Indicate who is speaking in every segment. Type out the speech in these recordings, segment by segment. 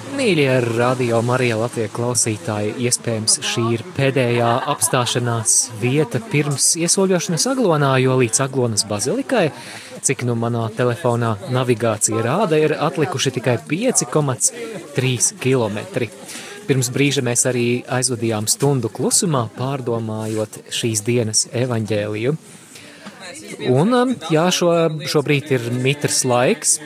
Speaker 1: Mīļie radio Marija Latvijas klausītāji, iespējams šī ir pēdējā apstāšanās vieta pirms iesoļošanas aglonā, jo līdz aglonas bazilikai, cik nu manā telefonā navigācija rāda, ir atlikuši tikai 5,3 km. Pirms brīža mēs arī aizvadījām stundu klusumā, pārdomājot šīs dienas evaņģēliju. Un, um, jā, šo, šobrīd ir mitrs laiks,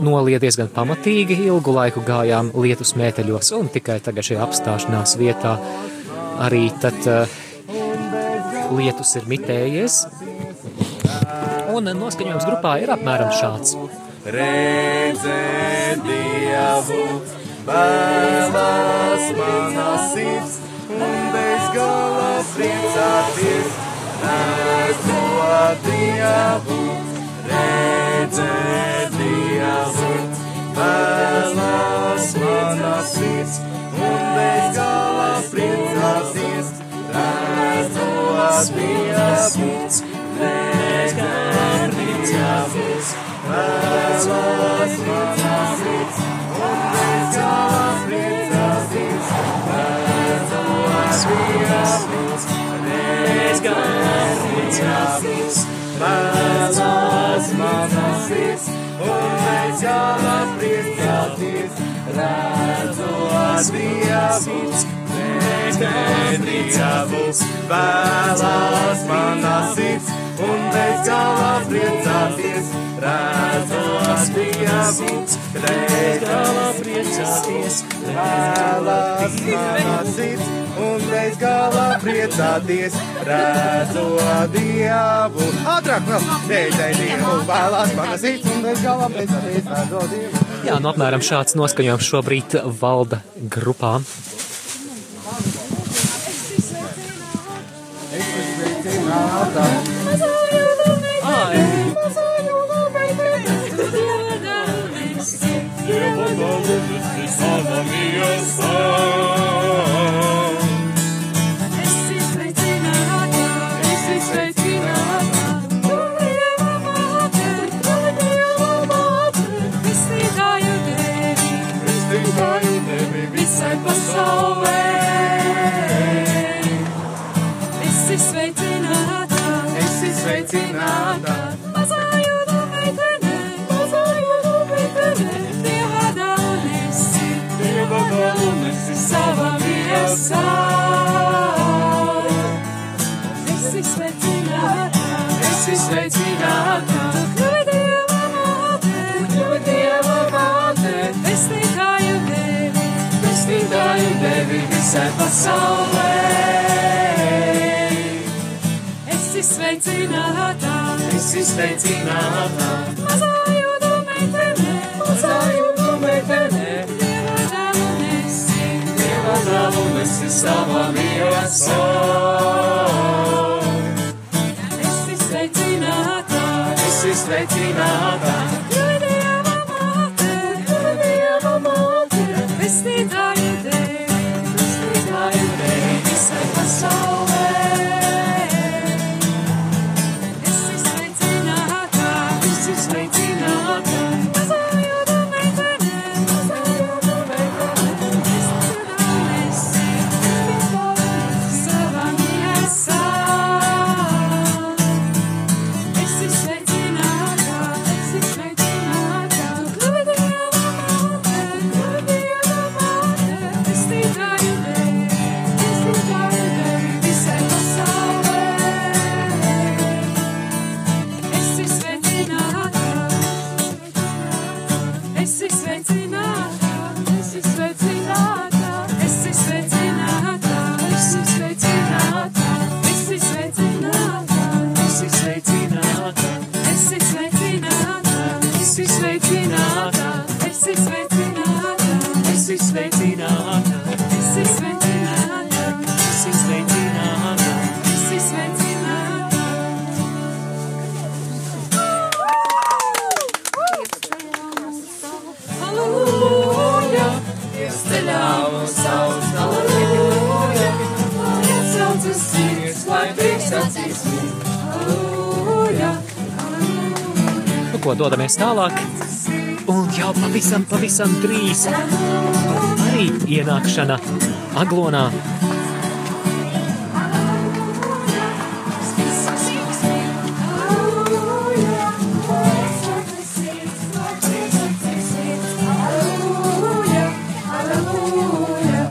Speaker 1: nolija diezgan pamatīgi, ilgu laiku gājām lietu smēteļos, un tikai tagad šajā apstāšanās vietā arī tad uh, lietus ir mitējies. Un noskaņojums grupā ir apmēram šāds.
Speaker 2: Redzēt Dievu, vēlas manas sirds, un bez gala priecāties, redzot Dievu, Dievs, vēgarni Dievs, vēlos manāvīt, un vēlos priecāvīt, vēlos Dievs, vēgarni Dievs, vēlos manāvīt, un vēlos priecāvīt, vēlos Dievs, neticēbūs, vēlās manā sirds, un bez galā priecāties, redzos pieaugs, bez galā priecāties, vēlās manā sirds, un bez galā priecāties, redzot dievu. Ātrāk nu, vēl, neidai dievu, vēlās manā sirds, un bez galā priecāties, redzot dievu.
Speaker 1: Jā, nu apmēram šāds noskaņojums šobrīd valda grupām.
Speaker 3: Ah, tá. Esi sveicināta, mazā jūdu meitene, mazā jūdu meitene, Dieva dāvnesi,
Speaker 2: Dieva galvenesi
Speaker 3: sava miesā. Esi sveicināta,
Speaker 2: esi sveicināta,
Speaker 3: tu kļuvi Dieva māte, tu kļuvi Dieva māte, pestītāju tevi,
Speaker 2: pestītāju tevi visai pasaulē.
Speaker 3: sveicinātā,
Speaker 2: esi sveicinātā.
Speaker 3: Mazā jūda meitene, mazā jūda meitene, Dieva
Speaker 2: dāvu
Speaker 3: nesi, Dieva dāvu nesi savā miesā. Esi sveicinātā, esi sveicinātā. Sveicināta, esi sveicināta, esi sveicināta, esi sveicināta, esi sveicināta. esi sveicināta. Halleluja! Ceļā uz augstu, halleluja! Iesaucas sirds, lai prieks acīs mīt,
Speaker 1: Nu, ko dodamies tālāk. Un jau pavisam, pavisam drīz arī ienākšana Aglonā